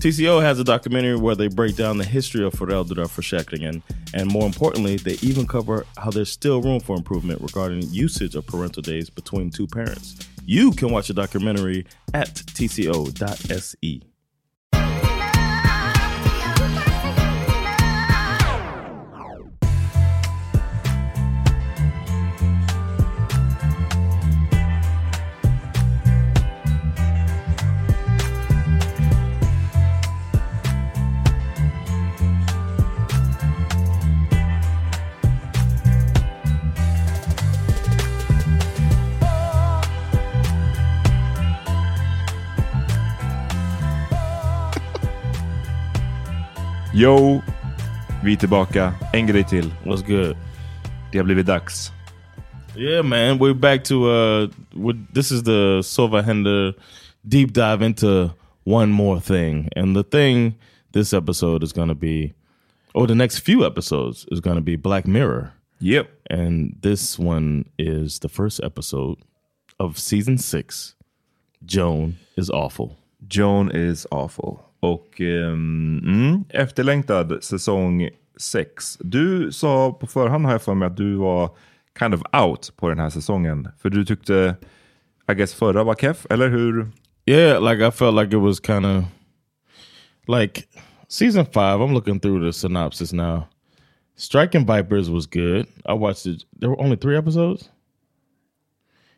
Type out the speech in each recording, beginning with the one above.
TCO has a documentary where they break down the history of föräldraförsäkringen and more importantly, they even cover how there's still room for improvement regarding usage of parental days between two parents. You can watch the documentary at tco.se. Yo, vi är tillbaka. En grej till. What's good? Det har blivit dags. Yeah, man, we're back to uh, we're, this is the Sova Hender deep dive into one more thing, and the thing this episode is going to be, or the next few episodes is going to be Black Mirror. Yep. And this one is the first episode of season six. Joan is awful. Joan is awful. Och ehm, mm, efterlängtad säsong 6. Du sa på förhand har jag för mig att du var kind of out på den här säsongen. För du tyckte, I guess förra var keff, eller hur? Yeah, like I felt like it was kind of like season five. I'm looking through the synopsis now. Striking Vipers was good. I watched it. There were only three episodes.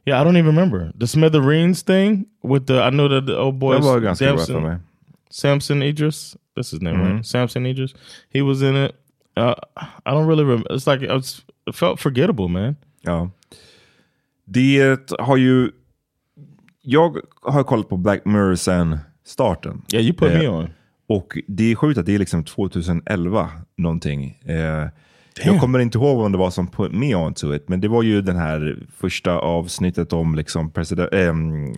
Yeah, I don't even remember the Smithereens thing with the. I know that the old boy ganska bra för Samson, Idris. That's his name, Mhm. right? Samson Idris. He was in it. Uh, I don't really remember. It's like it, was, it felt forgettable, man. Ja. Det har ju... Jag har kollat på Black Mirror sen starten. Yeah, you put me Eh, on. Och det är sjukt att det är liksom 2011 någonting. Eh, Jag kommer inte ihåg om det var som put me onto it, men det var ju den här första avsnittet om liksom president, ähm,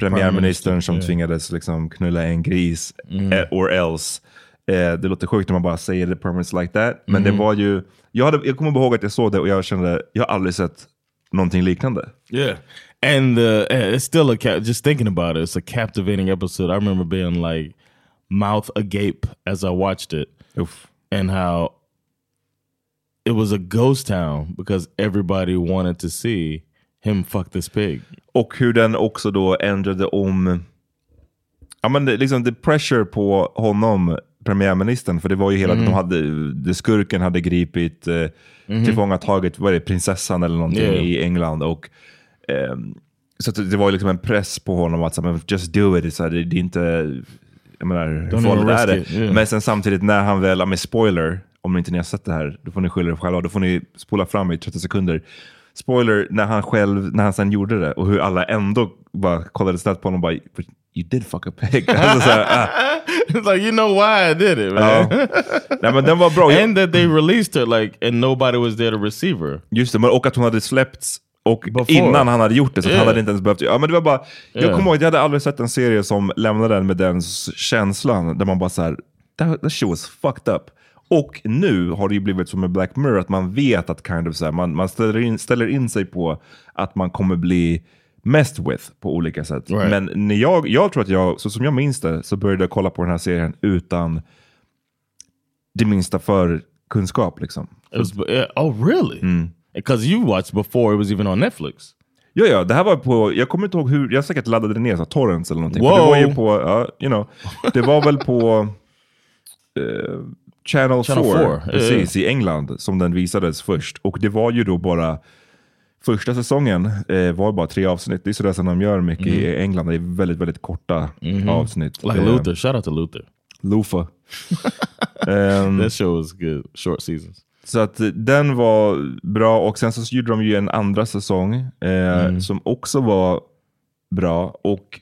premiärministern som tvingades liksom knulla en gris, eh, or else. Eh, det låter sjukt när man bara säger det permanents like that, men det var ju, jag, hade, jag kommer ihåg att jag såg det och jag kände, jag har aldrig sett någonting liknande. Yeah. And uh, eh, it's still a just thinking about it. It's a captivating episode. I remember being like mouth agape as I watched it, Uff. and how it was a ghost town because everybody wanted to see him fuck this pig. Och hur den också då ändrade om, ja men det, liksom the pressure på honom, premiärministern, för det var ju hela, de hade, det skurken hade gripit, eh, tillfångatagit, vad är det, prinsessan eller någonting Yeah. i England. Och, ehm, så det var ju liksom en press på honom att så, just do it, så det, det är inte, jag menar, hur farligt är det? yeah. Men sen samtidigt när han väl, med spoiler, om inte ni har sett det här, då får ni skylla er själva, då får ni spola fram i 30 sekunder. Spoiler, när han själv, när han sen gjorde det och hur alla ändå bara kollade snett på honom och bara, "But you did fuck a pig. alltså, så här, ah, it's like you know why I did it, man. ja. Nej men den var bra. Jag- And that they released her like, and nobody was there to receive her. Just det, men- och att hon hade släppts och Before. innan han hade gjort det, så Yeah. han hade inte ens behövt... Ja, men det var bara, Jag Yeah. kommer ihåg att jag hade aldrig sett en serie som lämnade den med den känslan, där man bara såhär, that, that shit was fucked up. Och nu har det ju blivit som med Black Mirror, att man vet att kind of så här, man, man ställer, in, ställer in sig på att man kommer bli messed with på olika sätt. Right. Men när jag, jag tror att jag, så som jag minns det, så började jag kolla på den här serien utan det minsta för kunskap. Liksom. Was, yeah, oh, really? Because you watched before it was even on Netflix. Ja, ja, det här var på, jag kommer inte ihåg hur, jag säkert laddade det ner, så torrents eller någonting. Det var ju på, ja, you know, det var väl på eh, Channel, Channel 4, 4, precis, i England som den visades först. Och det var ju då bara, första säsongen eh, var bara tre avsnitt. Det är sådär som de gör mycket i England, det är väldigt, väldigt korta avsnitt. Like Eh, Luther. Shout out to Luther. Lufa. Ehm, That show was good. Short seasons. Så att eh, den var bra och sen så gjorde de ju en andra säsong eh, som också var bra. Och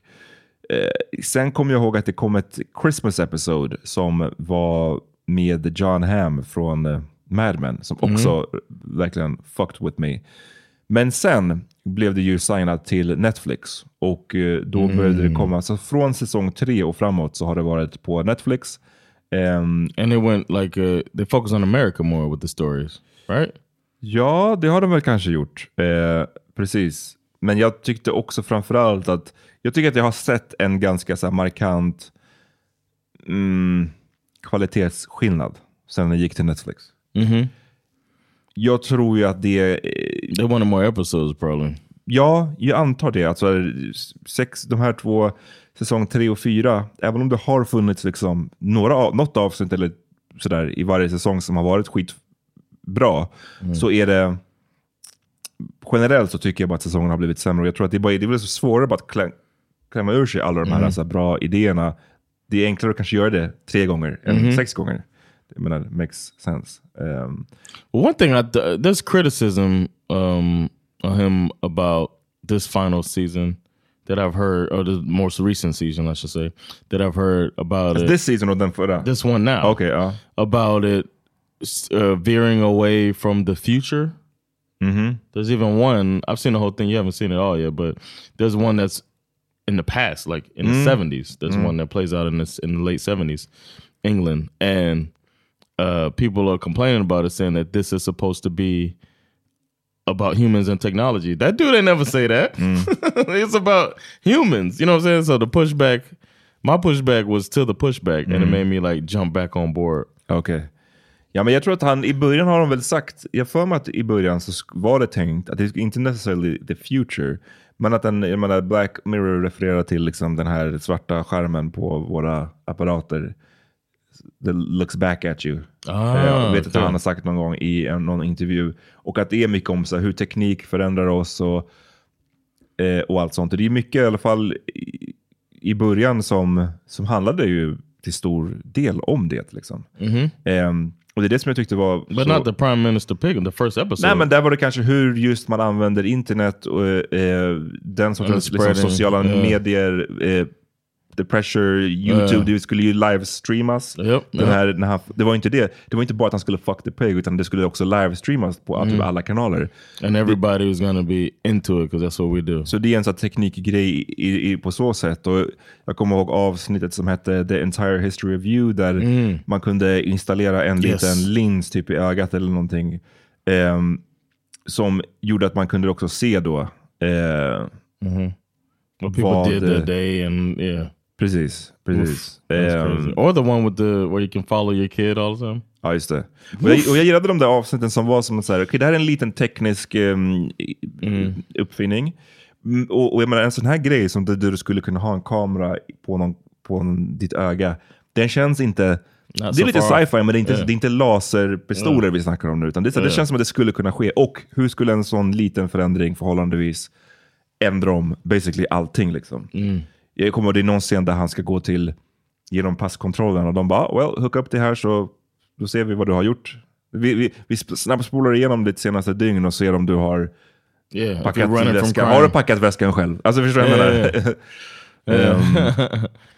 eh, sen kommer jag ihåg att det kom ett Christmas episode som var med John Hamm från eh, Mad Men som också verkligen fucked with me. Men sen blev det ju signat till Netflix och eh, då började det komma, så från säsong tre och framåt så har det varit på Netflix. Ehm, And it went like, uh, they focus on America more with the stories, right? Ja, det har de väl kanske gjort. Eh, precis. Men jag tyckte också framförallt att jag tycker att jag har sett en ganska så här, markant mm, kvalitetsskillnad sen jag gick till Netflix. Mm-hmm. Jag tror ju att det... eh, They wanted more episodes probably. Ja, jag antar det. Alltså, sex, de här två, säsong tre och fyra, även om det har funnits liksom några, av- något avsnitt eller sådär i varje säsong som har varit skitbra, så är det generellt så tycker jag bara att säsongen har blivit sämre. Och jag tror att det, är bara, det så svårare bara att klä, klämma ur sig alla de här alltså, bra idéerna. Det är enklare att kanske göra det tre gånger än sex gånger. Jag menar, makes sense. Um, one thing I there's criticism um, of him about this final season that I've heard, or the most recent season, I should say, that I've heard about it. this season och den förra. this one now. Okej, ja. about it uh, veering away from the future. There's even one I've seen the whole thing. You haven't seen it all yet, but there's one that's in the past, like in the mm. 70s. There's mm. one that plays out in this in the late 70s, England, and uh, people are complaining about it, saying that this is supposed to be about humans and technology. That dude ain't never say that. Mm. it's about humans. You know what I'm saying? So the pushback, my pushback was to the pushback, and it made me like jump back on board. Okej. Ja, men jag tror att han, i början har de väl sagt, jag för mig att i början så var det tänkt att det inte necessarily the future, men att den, jag menar Black Mirror refererar till liksom den här svarta skärmen på våra apparater. That looks back at you. Ah, Eh, jag vet att okej. han har sagt någon gång i en, någon intervju. Och att det är mycket om så här, hur teknik förändrar oss och, eh, och allt sånt. Och det är mycket i alla fall i, i början som, som handlade ju till stor del om det. Liksom. Ehm, och det är det som jag tyckte var... But så, not the prime minister pig the first episode. Nej, men där var det kanske hur just man använder internet och eh, den sortens liksom, sociala yeah. medier. Eh, The Pressure, YouTube, det skulle ju livestreamas. Yep, den yep. här, det var inte det. Det var inte bara att han skulle fuck the pig, utan det skulle också livestreamas på Mm. typ alla kanaler. And everybody was gonna be into it because that's what we do. Så det är en sån teknikgrej i, i, på så sätt. Och jag kommer ihåg avsnittet som hette The Entire History of You, där man kunde installera en Mm. Yes. liten lins typ i ögat eller någonting. ehm, som gjorde att man kunde också se då. eh, What people vad, did eh, that day and yeah. Precis, precis. Crazy. Or the one with the where you can follow your kid time. Ja, just det. Och jag, och jag gillade de där avsnitten som var som så här, okej det här är en liten teknisk ehm, i- uppfinning. Mm, Och, och jag menar en sån här grej som där du skulle kunna ha en kamera på, någon, på någon, ditt öga, den känns inte... Not det är so lite sci-fi men det är inte, Yeah. det är inte laserpistoler vi snackar om nu. Utan det, så, det Yeah. känns som att det skulle kunna ske. Och hur skulle en sån liten förändring förhållandevis ändra om basically allting liksom. Jag kommer ihåg det är någon scen där han ska gå till genom passkontrollen och de bara, "Ah, well, hooka upp det här så då ser vi vad du har gjort. Vi, vi, vi sp- snabbspolar igenom ditt senaste dygn och ser om du har Yeah, packat väskan. Har du packat väskan själv? Alltså förstår du vad jag Yeah, menar? yeah, Ehm,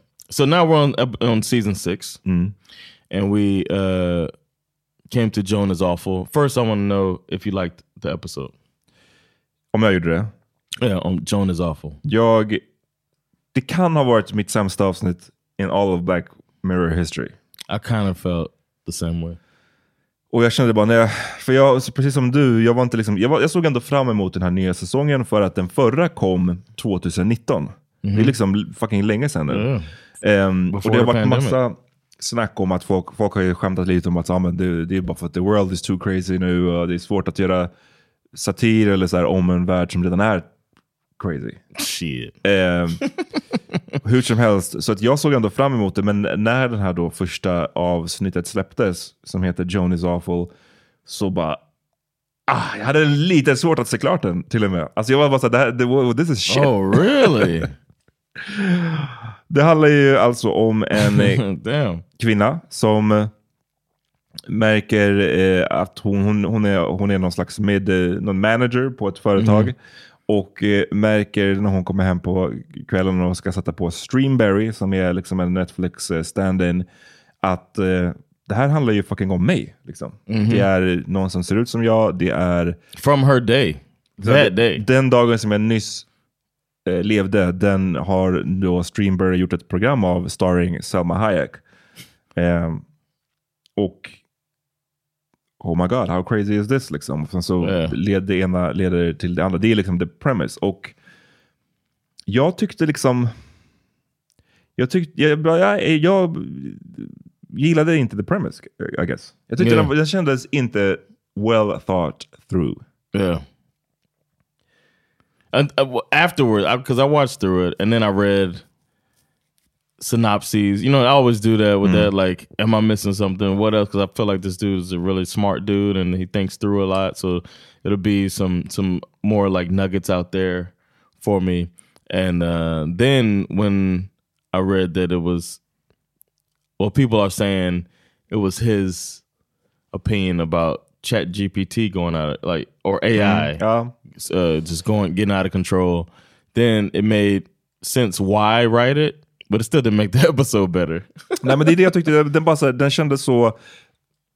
So now we're on on season six, and we uh came to Joan is awful. First, I want to know if you liked the episode. om jag gjorde det. Yeah, on Joan is awful. Jag, det kan ha varit mitt sämsta avsnitt in all of Black Mirror history. I kind of felt the same way. Och jag kände bara, nej, för jag, precis som du, jag, var inte liksom, jag, var, jag såg ändå fram emot den här nya säsongen för att den förra kom 2019. Det är liksom fucking länge sedan nu. Ehm, och det har varit pandemic. massa snack om att folk, folk har ju skämtat lite om att ah, men det, det är bara för att the world is too crazy nu och det är svårt att göra satir eller så här om en värld som redan är crazy. Shit. Ehm, hur som helst, så att jag såg ändå fram emot det, men när den här då första avsnittet släpptes, som heter Joan is awful, så bara... Ah, jag hade lite svårt att se klart den till och med. Alltså jag var bara såhär, det här, det, this is shit. Oh, really? Det handlar ju alltså om en eh, kvinna som eh, märker eh, att hon, hon, hon, är, hon är någon slags med, eh, någon manager på ett företag. Och eh, märker när hon kommer hem på kvällen och ska sätta på Streamberry, som är liksom en Netflix stand-in, att eh, det här handlar ju fucking om mig. Liksom. Det är någon som ser ut som jag, det är From her day. That day. den dagen som jag nyss eh, levde, den har då Streamberry gjort ett program av starring Selma Hayek. Ehm, och oh my god, how crazy is this? Liksom. Sen så Yeah. leder det ena leder till det andra. Det är liksom the premise. Och jag tyckte liksom... Jag, tyckte, jag, jag, jag gillade inte the premise, I guess. Jag tyckte Yeah. den, den kändes inte well thought through. Yeah. And uh, w- afterward, because I, watched through it, and then I read synopses. You know, I always do that with that. Like, am I missing something? What else? Because I feel like this dude is a really smart dude and he thinks through a lot. So it'll be some some more like nuggets out there for me. And uh, then when I read that it was, well, people are saying it was his opinion about Chat GPT going out, like or AI Ja. Uh, just going getting out of control. Then it made sense why write it, but it still didn't make the episode better. Nej men det är det jag tyckte, den, bara här, den kändes så...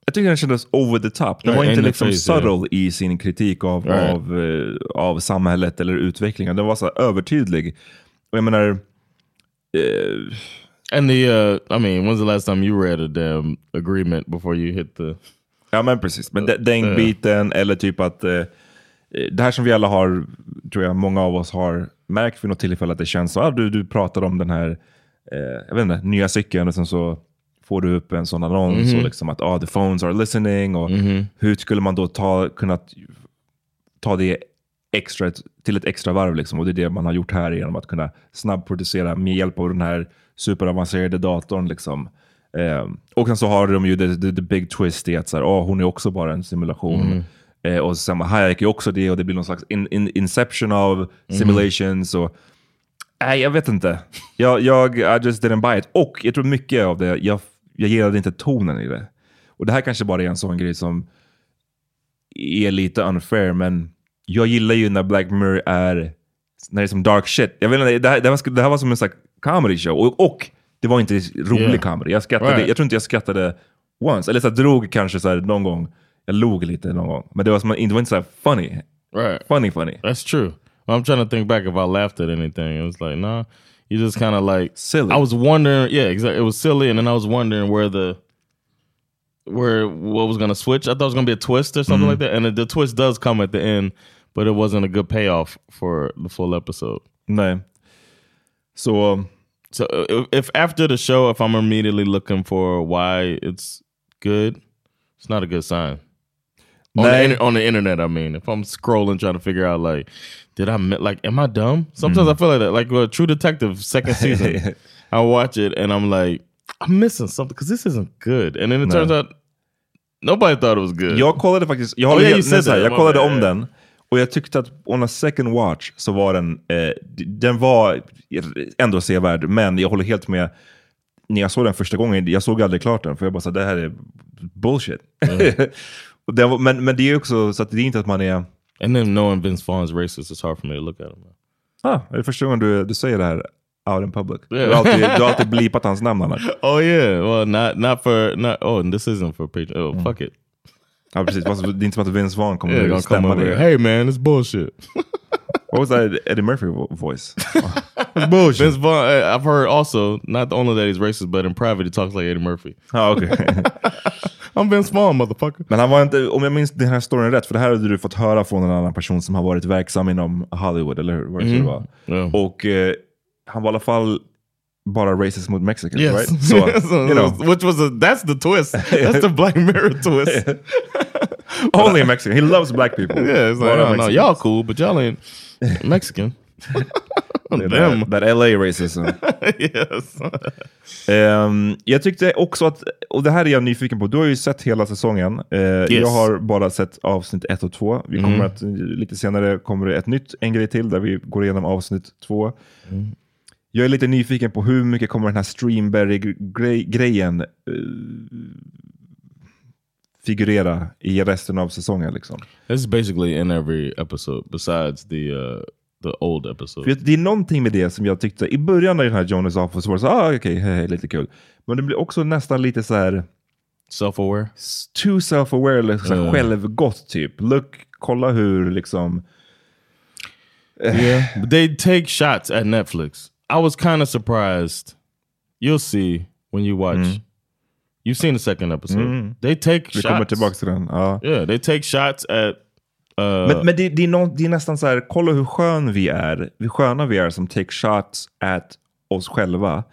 Jag tyckte den kändes over the top. Den Ja, var in inte liksom face, subtle i sin kritik av, Right. av, eh, av samhället eller utvecklingen. Den var så här övertydlig. Och jag menar... eh, And the, uh, I mean, when's the last time you read a damn agreement before you hit the? Ja men precis, men de- den biten eller typ att eh, det här som vi alla har, tror jag många av oss har märkt vid något tillfälle att det känns så, ah, du, du pratar om den här eh, jag vet inte, nya cykeln och sen så får du upp en sån annons Mhm. och liksom att ah, the phones are listening och hur skulle man då ta, kunna ta det extra, till ett extra varv liksom och det är det man har gjort här genom att kunna snabbproducera med hjälp av den här superavancerade datorn liksom. Eh, och sen så har de ju the, the, the big twist i att så här, ah, hon är också bara en simulation. Eh, och sen Hayek är också det och det blir någon slags in, in, inception av simulations. Och, nej, jag vet inte. Jag, jag I just didn't buy it. Och jag tror mycket av det, jag, jag gillade inte tonen i det. Och det här kanske bara är en sån grej som är lite unfair, men jag gillar ju när Black Mirror är när det är som dark shit. Jag vet inte, det, här, det, här, var, det här var som en slags comedy show. Och, och det var inte rolig Yeah. comedy. Jag, skrattade, Right. jag tror inte jag skrattade once. Eller så här, drog kanske så här, någon gång. Jag log lite någon gång. Men det var, som, det var inte så funny. Right. Funny funny. That's true. I'm trying to think back if I laughed at anything. It was like, nah, you just kind of like Silly. I was wondering, yeah, exactly. It was silly, and then I was wondering where the where what was gonna switch. I thought it was gonna be a twist or something like that, and the, the twist does come at the end, but it wasn't a good payoff for the full episode. Nej. Så... So uh, if, if after the show, if I'm immediately looking for why it's good, it's not a good sign. On the, Nej. on the internet, I mean, if I'm scrolling trying to figure out like, did I like, am I dumb? Sometimes I feel like that. Like uh, True Detective second season, I watch it and I'm like, I'm missing something because this isn't good. And then it No. turns out nobody thought it was good. Jag kollade faktiskt, jag, Oh, yeah, you nej, här, jag kollade om den och jag tyckte att on a second watch så var den, eh, den var ändå sevärd, men jag håller helt med. När jag såg den första gången, jag såg aldrig klart den, för jag bara sa det här är bullshit. och var, men, men det är också så att det är inte att man är, and then knowing Vince Vaughn's racist, it's hard for me to look at him. ah, är det första gången du, du säger det här out in public? Yeah. Du, har alltid, du har alltid blipat hans namn annars. Oh yeah, well not not for not. Oh, this isn't for Patreon. Oh fuck it. Ja precis, det är inte som att Vince Vaughn kommer Yeah, att stämma dig. Hey man, it's bullshit. What was that Eddie Murphy vo- voice? it's bullshit. Vince Vaughn. uh, I've heard also not only that he's racist, but in private he talks like Eddie Murphy. Ja, okej. I'm Vaughn, motherfucker. Men han var inte, om jag minns den här storyn rätt, för det här hade du fått höra från en annan person som har varit verksam inom Hollywood, eller hur? Vad det Mhm. var. Ja. Och eh, han var i alla fall bara racist mot Mexicans, Yes. right? So, you know, which was a that's the twist. That's the Black Mirror twist. only a Mexican. He loves black people. Yeah, it's like no, no, y'all cool, but y'all ain't Mexican. Them. That, that LA racism. yes. Ehm, jag tyckte också att, och det här är jag nyfiken på, du har ju sett hela säsongen. Eh, Jag har bara sett avsnitt ett och två. Vi kommer Mm. att, lite senare kommer det ett nytt, en grej till där vi går igenom avsnitt två. Mm. Jag är lite nyfiken på hur mycket kommer den här Streamberry-grejen eh, figurera i resten av säsongen. Liksom. Is basically in every episode besides the uh the old episode. För det är någonting med det som jag tyckte, i början av den här Jonas Office var så ah, okej, hej, hej, lite kul. Men det blir också nästan lite så här Self-aware? too self-aware, här Mm. självgott typ. Look, kolla hur liksom... yeah, but they take shots at Netflix. I was kind of surprised. You'll see when you watch. You've seen the second episode. Mm. They take Vi shots. kommer tillbaka till den. Ja. Yeah, they take shots at. Uh, Men, men det, det, är nå- det är nästan så här, kolla hur skön vi är, hur sköna vi är som take shots at oss själva.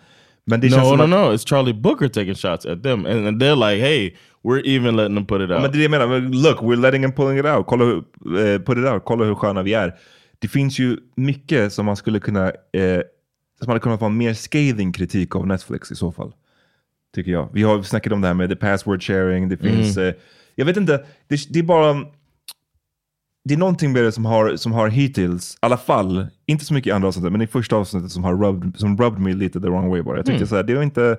Men det känns no, som no, att, no. It's Charlie Booker taking shots at them, and, and they're like, "Hey, we're even letting them put it Ja, out." men det är det jag menar, Men look, we're letting him pulling it out. Kolla hur, eh, put it out. Kolla hur sköna vi är. Det finns ju mycket som man skulle kunna eh, som hade kunnat få en mer scathing kritik av Netflix i så fall. Tycker jag. Vi har snackat om det här med the password sharing, det finns... Eh, jag vet inte, det, det är bara... Det är någonting med det som har, som har hittills, i alla fall, inte så mycket i andra avsnittet, men i första avsnittet som har rubbed, som rubbed me lite the wrong way bara. Jag tyckte så här, det var inte...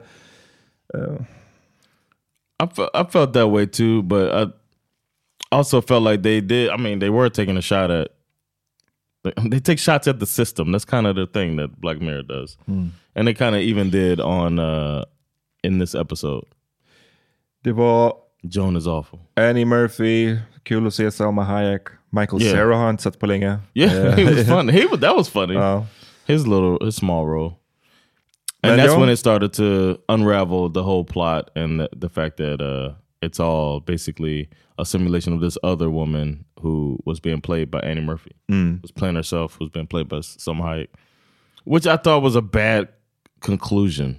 I fe- I felt that way too, but I also felt like they did. I mean, they were taking a shot at. They take shots at the system. That's kind of the thing that Black Mirror does, and they kind of even did on uh in this episode. Det var Joan is awful. Annie Murphy, kul att se Salma Hayek. Michael Yeah. Jag inte på länge. Yeah, he was funny. He was that was funny. Ja. His little, his small role. And that's when it started to unravel the whole plot and the, the fact that uh, it's all basically a simulation of this other woman who was being played by Annie Murphy, was playing herself, who's been played by some Hayek, which I thought was a bad conclusion.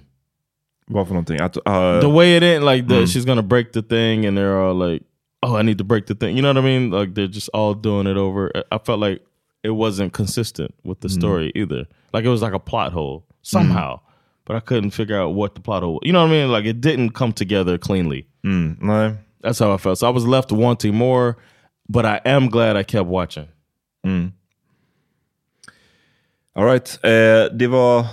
Vad för någonting? Att, uh, the way it ended, like the, she's gonna break the thing, and they're all like, "Oh, I need to break the thing." You know what I mean? Like they're just all doing it over. I- I felt like it wasn't consistent with the story either. Like it was like a plot hole somehow, but I couldn't figure out what the plot hole. You know what I mean? Like it didn't come together cleanly. mm. That's how I felt. So I was left wanting more, but I am glad I kept watching. All right. Eh, det var...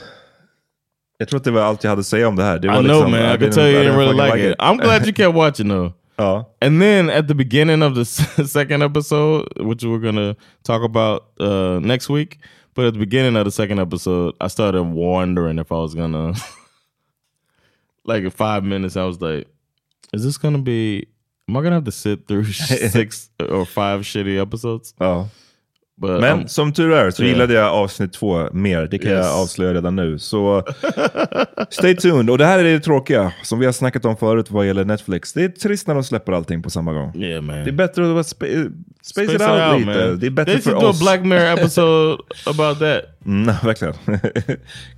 Jag tror att det var allt jag hade att säga om det här. Det var I know, liksom- man. I didn't- can tell you I didn't didn't really fucking like it. I'm glad you kept watching though. Ja. And then at the beginning of the second episode, which we're gonna talk about uh, next week, but at the beginning of the second episode, I started wondering if I was gonna, like, in five minutes, I was like, "Is this gonna be? Am I gonna have to sit through six or five shitty episodes?" ja. But Men um, som tur är så Yeah. gillade jag avsnitt två mer. Det kan Yes. jag avslöja redan nu. Så stay tuned. Och det här är det tråkiga som vi har snackat om förut vad gäller Netflix. Det är trist när de släpper allting på samma gång. yeah, man, Det är bättre att spa space, it out, lite. Det är bättre They för oss. Black Mirror episode about that. Mm, verkligen.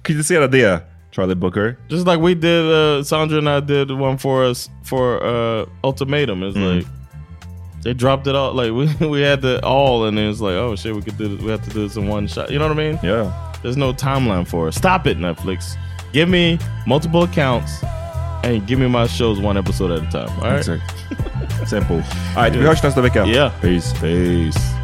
Kritisera det, Charlie Booker. Just like we did, uh, Sandra and I did one for us for uh, Ultimatum. It's Mm. like they dropped it all. Like we we had the all, and it was like, oh shit, we could do this. We have to do this in one shot. You know what I mean? Yeah. There's no timeline for it. Stop it, Netflix. Give me multiple accounts and give me my shows one episode at a time. All right. Simple. All right, vi hörs nästa vecka. Yeah. Peace. Peace.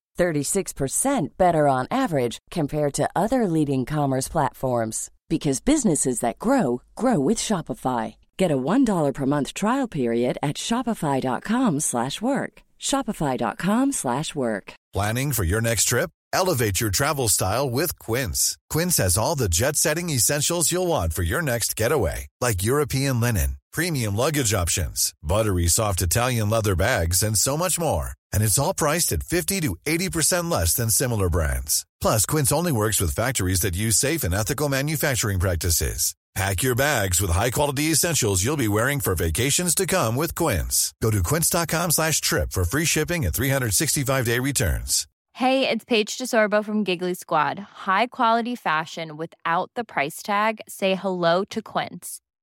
36% better on average compared to other leading commerce platforms because businesses that grow grow with Shopify. Get a $1 per month trial period at shopify.com/work. shopify.com/work. Planning for your next trip? Elevate your travel style with Quince. Quince has all the jet-setting essentials you'll want for your next getaway, like European linen, premium luggage options, buttery soft Italian leather bags, and so much more. And it's all priced at 50 to 80% less than similar brands. Plus, Quince only works with factories that use safe and ethical manufacturing practices. Pack your bags with high-quality essentials you'll be wearing for vacations to come with Quince. Go to quince.com slash trip for free shipping and 365-day returns. Hey, it's Paige DeSorbo from Giggly Squad. High quality fashion without the price tag. Say hello to Quince.